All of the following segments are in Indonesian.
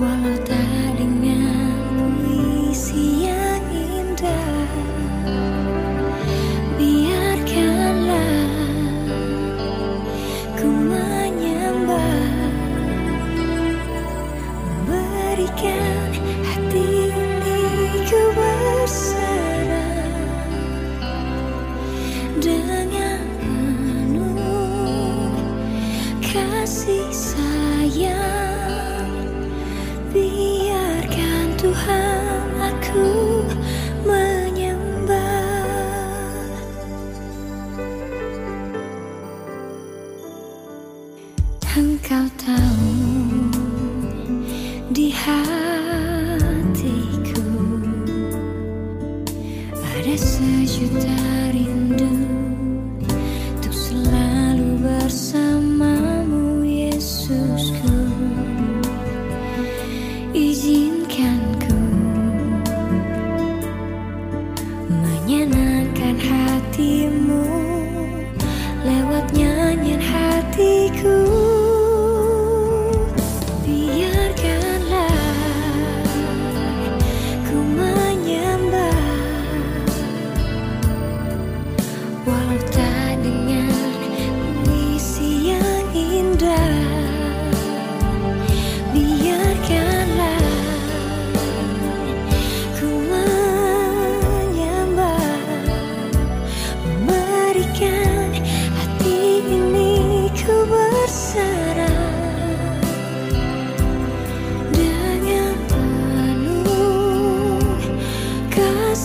忘了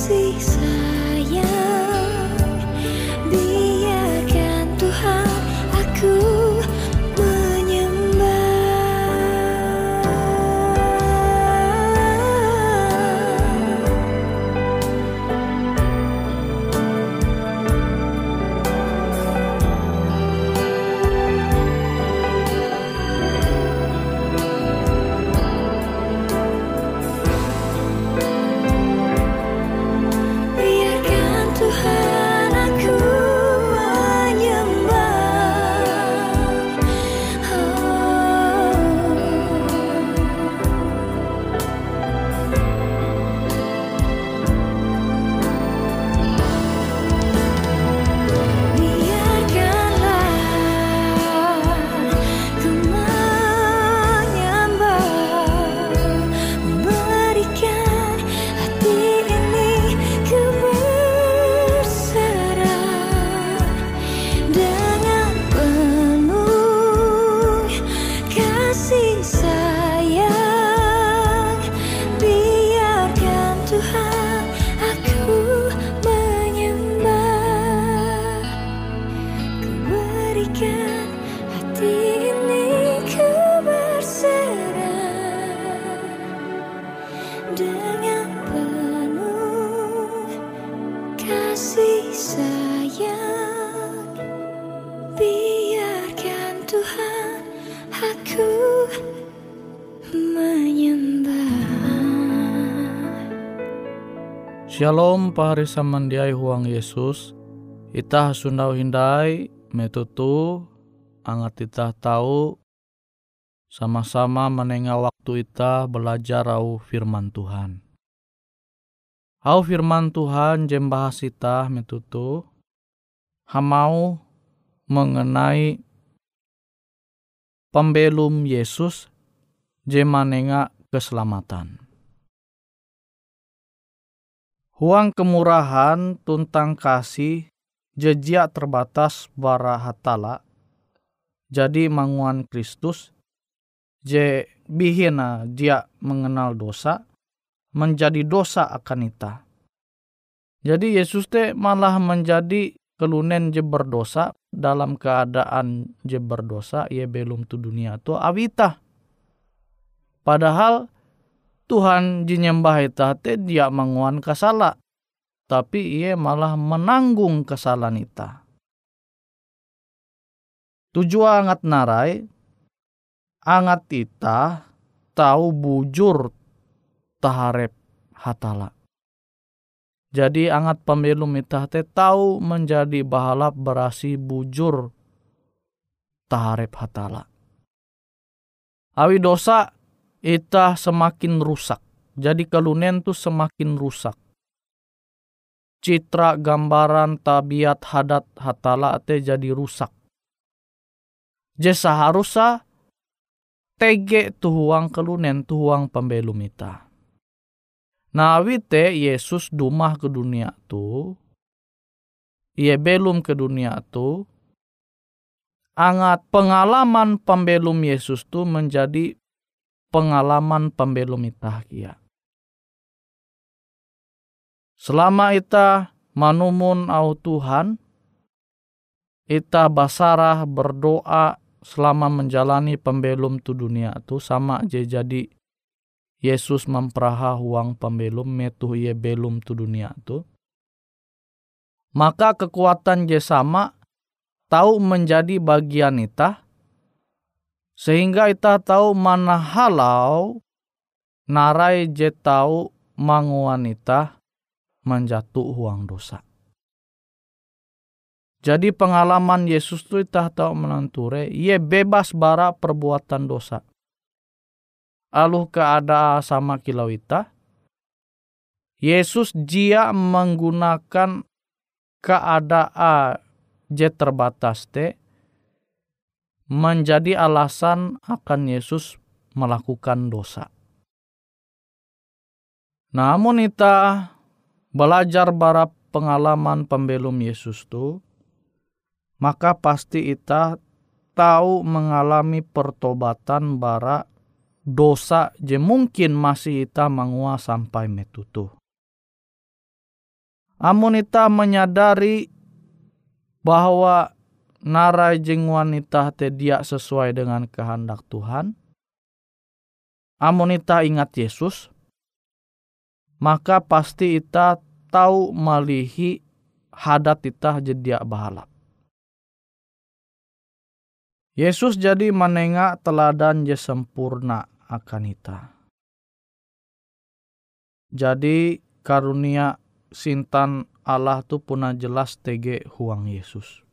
kasih Shalom pahari samandiai huang Yesus. Ita sundau hindai metutu angat ita tahu sama-sama menengah waktu ita belajar au firman Tuhan. Au firman Tuhan jem bahas ita metutu hamau mengenai pembelum Yesus jem manenga keselamatan. Huang kemurahan tuntang kasih jejak terbatas bara hatala. Jadi manguan Kristus je bihina dia mengenal dosa menjadi dosa akan ita. Jadi Yesus te malah menjadi kelunen je berdosa dalam keadaan je berdosa ia belum tu dunia tu awita. Padahal Tuhan jinyembah ita te dia menguan kasala. Tapi ia malah menanggung kesalahan ita. Tujuan angat narai, angat ita tahu bujur taharep hatala. Jadi angat pembelum ita te tahu menjadi bahalap berasi bujur taharep hatala. Awi dosa ita semakin rusak. Jadi kalunen tu semakin rusak. Citra gambaran tabiat hadat hatala te jadi rusak. Je seharusnya tege tuhuang kelunen tuhuang pembelum ita. Nah te Yesus dumah ke dunia tu, ia belum ke dunia tu, angat pengalaman pembelum Yesus tu menjadi pengalaman pembelum ita kia. Selama ita manumun au Tuhan, ita basarah berdoa selama menjalani pembelum tu dunia tu sama aja jadi Yesus memperaha huang pembelum metu ye belum tu dunia tu. Maka kekuatan je sama tahu menjadi bagian ita sehingga ita tahu mana halau narai je tahu manguan ita menjatuh huang dosa. Jadi pengalaman Yesus itu itah tahu menanture, ia bebas bara perbuatan dosa. Aluh keadaan sama kilau ita, Yesus dia menggunakan keadaan je terbatas te menjadi alasan akan Yesus melakukan dosa. Namun ita belajar bara pengalaman pembelum Yesus tu, maka pasti ita tahu mengalami pertobatan bara dosa je mungkin masih ita mengua sampai metutu. Amun ita menyadari bahwa narai jeng wanita te dia sesuai dengan kehendak Tuhan. Amun ita ingat Yesus, maka pasti ita tahu malihi hadat ita jedia bahalap. Yesus jadi menengah teladan je sempurna akan ita. Jadi karunia sintan Allah tu puna jelas tege huang Yesus.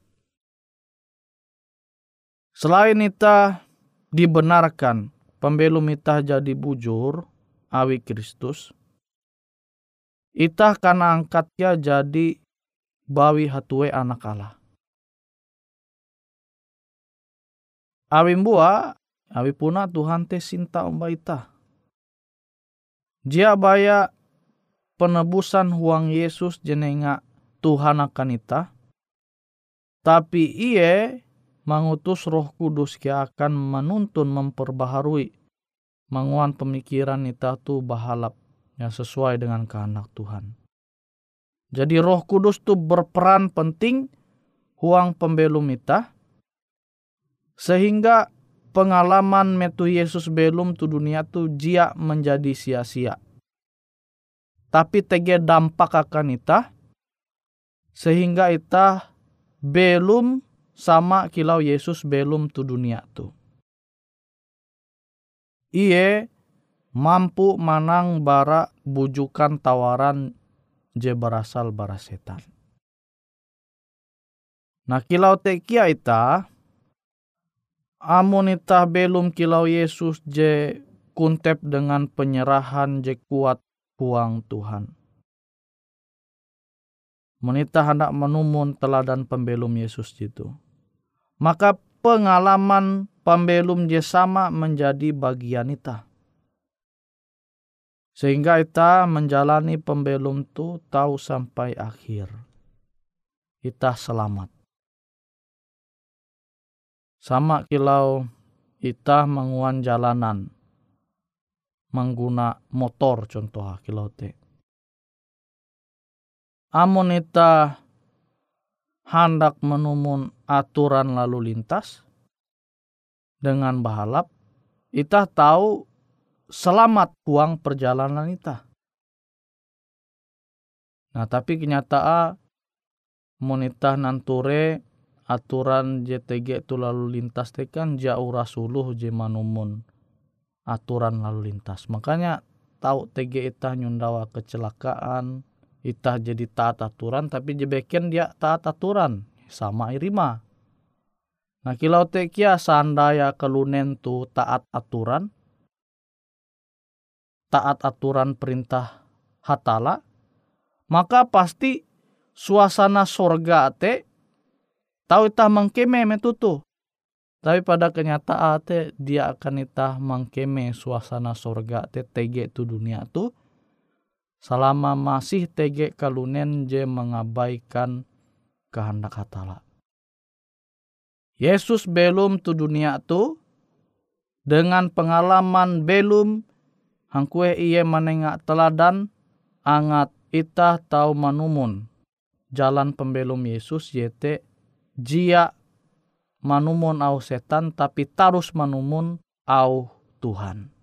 Selain ita dibenarkan pembelum ita jadi bujur awi Kristus, ita kan angkatnya jadi bawi hatue anak Allah. Awi mbua, awi puna Tuhan te sinta umba ita. Jia baya penebusan huang Yesus jenenga Tuhan akan ita. Tapi iye mengutus roh kudus ki akan menuntun memperbaharui menguan pemikiran ita tu bahalap yang sesuai dengan kehendak Tuhan. Jadi roh kudus tu berperan penting huang pembelum ita sehingga pengalaman metu Yesus belum tu dunia tu jia menjadi sia-sia. Tapi tege dampak akan ita sehingga ita belum sama kilau Yesus belum tu dunia tu. Iye mampu manang bara bujukan tawaran je berasal bara setan. Nah kilau tekia ita, amun ita belum kilau Yesus je kuntep dengan penyerahan je kuat huang Tuhan. Menita hendak menumun teladan pembelum Yesus itu. Maka pengalaman pembelum je sama menjadi bagian ita. Sehingga ita menjalani pembelum tu tahu sampai akhir. Ita selamat. Sama kilau ita menguan jalanan. Mengguna motor contoh kilau te. Amun ita hendak menumun aturan lalu lintas dengan bahalap, ita tahu selamat uang perjalanan ita. Nah tapi kenyataan monita nanture aturan JTG itu lalu lintas tekan jauh rasuluh je manumun aturan lalu lintas. Makanya tahu TG ita nyundawa kecelakaan, ita jadi taat aturan tapi jebeken dia taat aturan sama irima. Nah kilau tekia sandaya kelunen tu taat aturan, taat aturan perintah hatala, maka pasti suasana sorga te tahu itah mengkeme metutu. Tapi pada kenyataan te dia akan itah mengkeme suasana sorga te tege tu dunia tu selama masih tege kalunen je mengabaikan kehendak hatala. Yesus belum tu dunia tu dengan pengalaman belum hangkue iye menengak teladan angat itah tau manumun jalan pembelum Yesus yete jia manumun au setan tapi tarus manumun au Tuhan.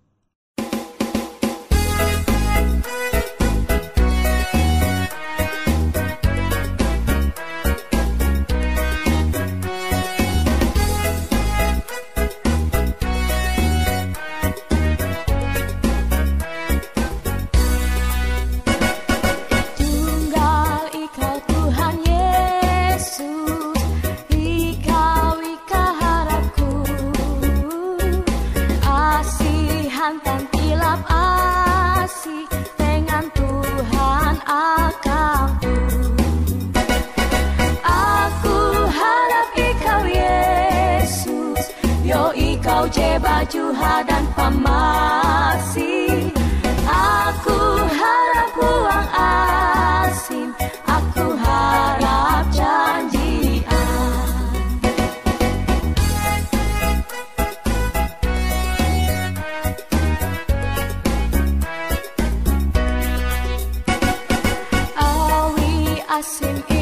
assim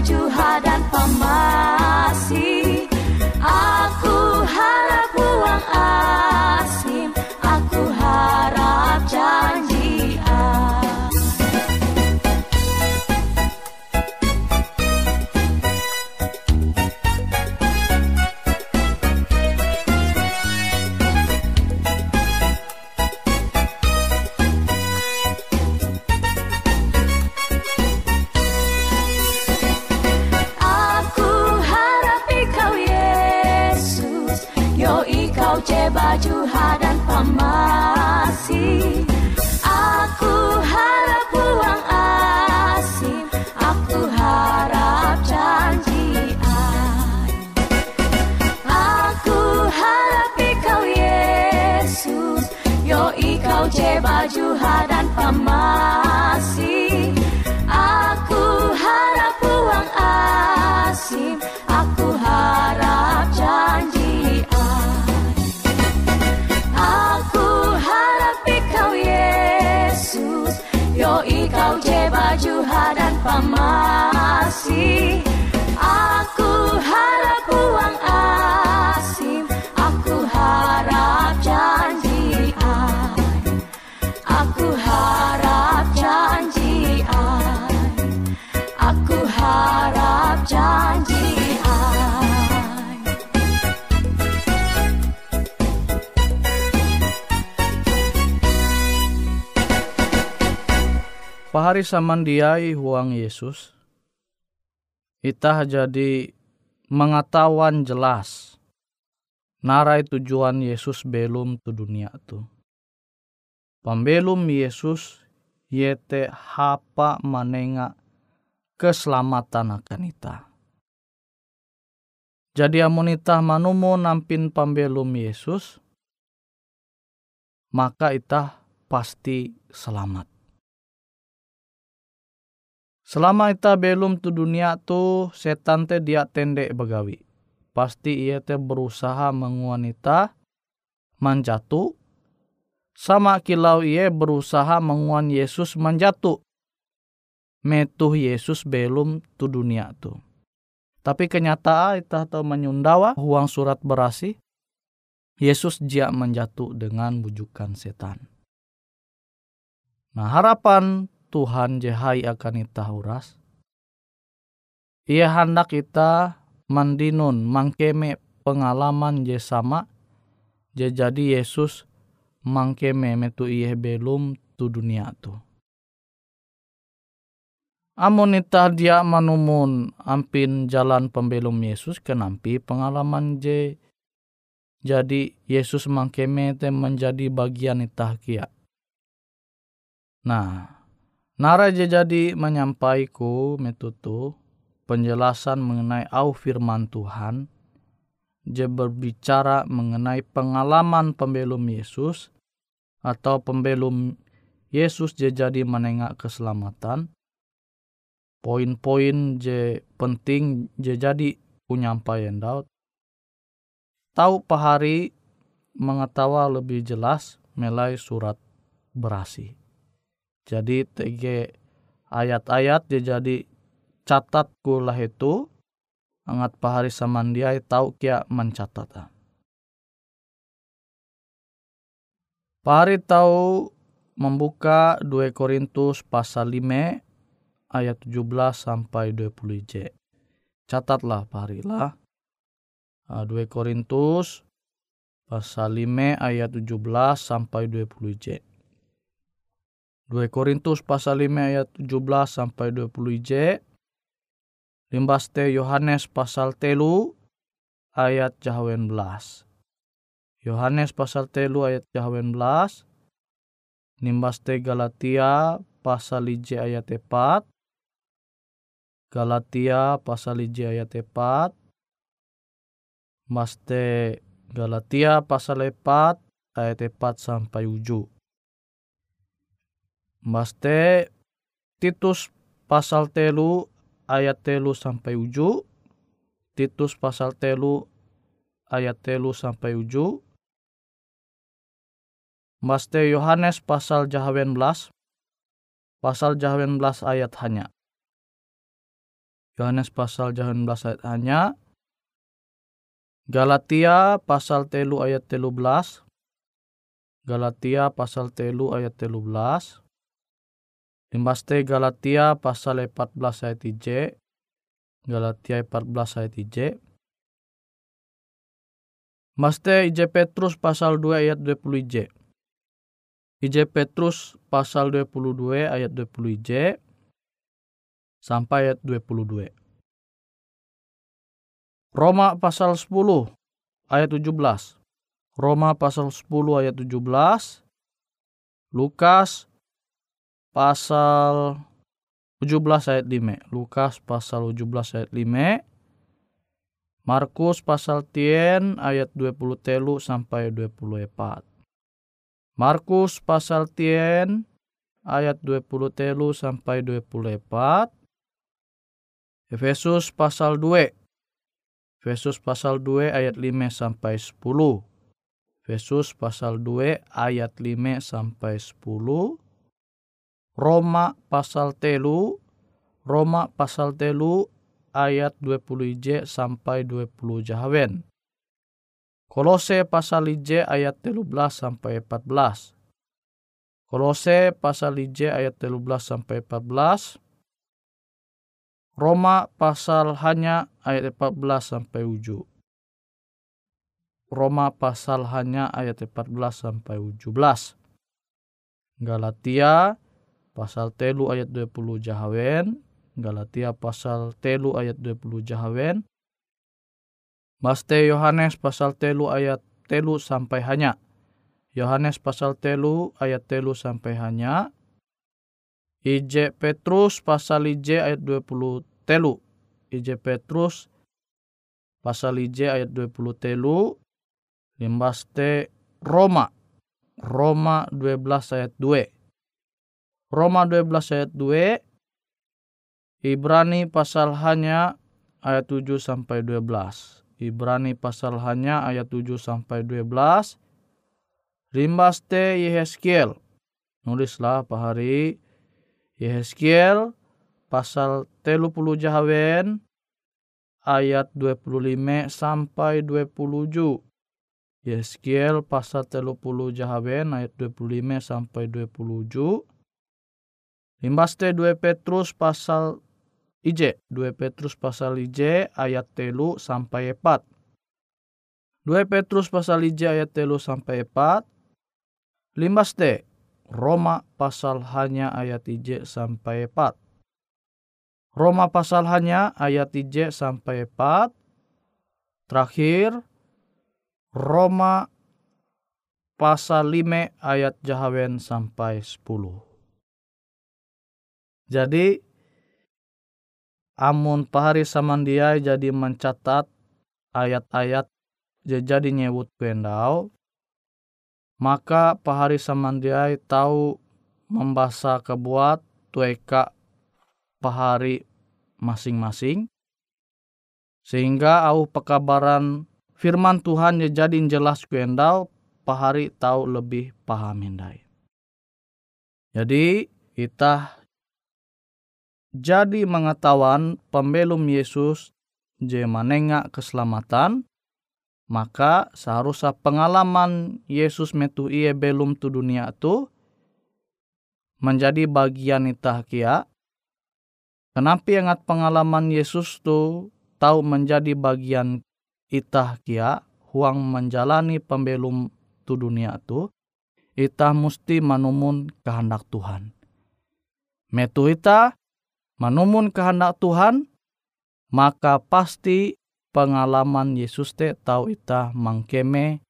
juha dan pamasi je baju dan Pahari samandiai huang Yesus. Itah jadi mengetahuan jelas. Narai tujuan Yesus belum tu dunia tu. Pembelum Yesus yete hapa manenga keselamatan akan ita. Jadi amun itah manumu nampin pembelum Yesus, maka itah pasti selamat. Selama ita belum tu dunia tu setan te dia tendek begawi. Pasti ia te berusaha menguanita manjatu. Sama kilau ia berusaha menguan Yesus manjatu. Metuh Yesus belum tu dunia tu. Tapi kenyataan ita tahu menyundawa huang surat berasi. Yesus jia menjatuh dengan bujukan setan. Nah harapan Tuhan jehai akan ita uras. Ia hendak kita mandinun mangkeme pengalaman je sama je jadi Yesus mangkeme metu iye belum tu dunia tu. Amun ita dia manumun ampin jalan pembelum Yesus kenampi pengalaman je jadi Yesus mangkeme te menjadi bagian itah kia. Nah, Nara jadi menyampaiku metutu penjelasan mengenai au firman Tuhan. Je berbicara mengenai pengalaman pembelum Yesus atau pembelum Yesus je jadi menengak keselamatan. Poin-poin je penting je jadi penyampaian Daud. Tahu pahari mengetawa lebih jelas melai surat berasi. Jadi TG ayat-ayat dia jadi catat kulah itu angat pahari samandiai tahu kia mencatat. Pahari tahu membuka 2 Korintus pasal 5 ayat 17 sampai 20 J. Catatlah pahari lah. 2 Korintus pasal 5 ayat 17 sampai 20 J. 2 Korintus pasal 5 ayat 17 sampai 20 J. Limbas te Yohanes pasal telu ayat jahawen belas. Yohanes pasal telu ayat jahawen belas. Nimbas te Galatia pasal ije ayat tepat. Galatia pasal ije ayat tepat. Mas te Galatia pasal epat ayat tepat sampai ujung. Maste Titus pasal telu ayat telu sampai uju. Titus pasal telu ayat telu sampai uju. Maste Yohanes pasal jahawen belas. Pasal jahawen belas ayat hanya. Yohanes pasal jahawen belas ayat hanya. Galatia pasal telu ayat telu belas. Galatia pasal telu ayat telu belas. Limbaste Galatia pasal 14 ayat 3. Galatia 14 ayat 3. Maste IJ Petrus pasal 2 ayat 20 IJ. IJ Petrus pasal 22 ayat 20 IJ sampai ayat 22. Roma pasal 10 ayat 17. Roma pasal 10 ayat 17, Lukas pasal 17 ayat 5, Lukas pasal 17 ayat 5, Markus pasal 10 ayat 20 telu sampai 24. Markus pasal 10 ayat 20 telu sampai 24. Efesus pasal 2. Efesus pasal 2 ayat 5 sampai 10. Efesus pasal 2 ayat 5 sampai 10. Roma pasal telu. Roma pasal telu ayat 20 j sampai 20 jahawen. Kolose pasal j ayat 13 sampai 14. Kolose pasal j ayat 13 sampai 14. Roma pasal hanya ayat 14 sampai 7. Roma pasal hanya ayat 14 sampai 17. Galatia pasal telu ayat 20 jahawen. Galatia pasal telu ayat 20 jahawen. Maste Yohanes pasal telu ayat telu sampai hanya. Yohanes pasal telu ayat telu sampai hanya. IJ Petrus pasal IJ ayat 20 telu. IJ Petrus pasal IJ ayat 20 telu. Limbas T Roma. Roma 12 ayat 2. Roma 12 ayat 2. Ibrani pasal hanya ayat 7 sampai 12. Ibrani pasal hanya ayat 7 sampai 12. Limbas T Yehezkiel. Nulislah Pak Hari Yehezkiel pasal telu puluh jahawen ayat 25 sampai 27. Yeskiel pasal telu puluh jahawen ayat 25 sampai 27. Limbaste 2 Petrus pasal IJ, 2 Petrus pasal IJ ayat telu sampai 4. 2 Petrus pasal IJ ayat telu sampai 4. Limbaste Roma pasal hanya ayat 3 sampai 4. Roma pasal hanya ayat 3 sampai 4. Terakhir Roma pasal 5 ayat jahawen sampai 10. Jadi amun pahari samandiai jadi mencatat ayat-ayat jadi nyebut pendau maka pahari samandiai tahu membaca kebuat tueka pahari masing-masing sehingga au pekabaran firman Tuhan jadi jelas kuendau pahari tahu lebih paham hindai. Jadi kita jadi mengetahuan pembelum Yesus je manenga keselamatan maka seharusnya pengalaman Yesus metu iye belum tu dunia tu menjadi bagian itah kia. Kenapa ingat pengalaman Yesus tu tahu menjadi bagian itah kia huang menjalani pembelum tu dunia tu itah mesti manumun kehendak Tuhan. Metu itah manumun kehendak Tuhan maka pasti pengalaman Yesus te tahu ita mangkeme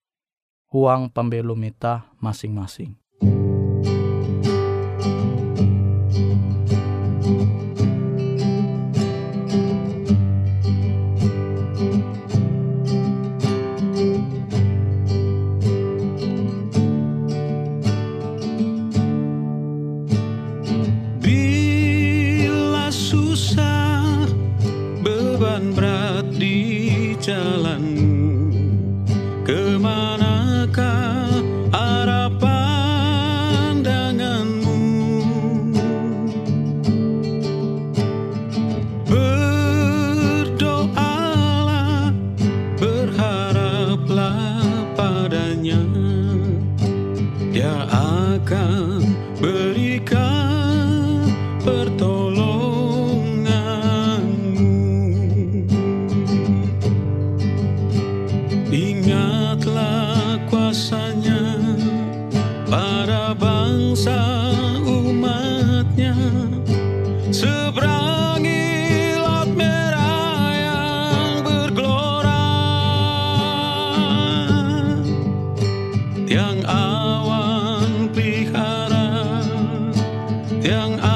huang pembelum ita masing-masing. beban berat di jalanmu. Young. Uh,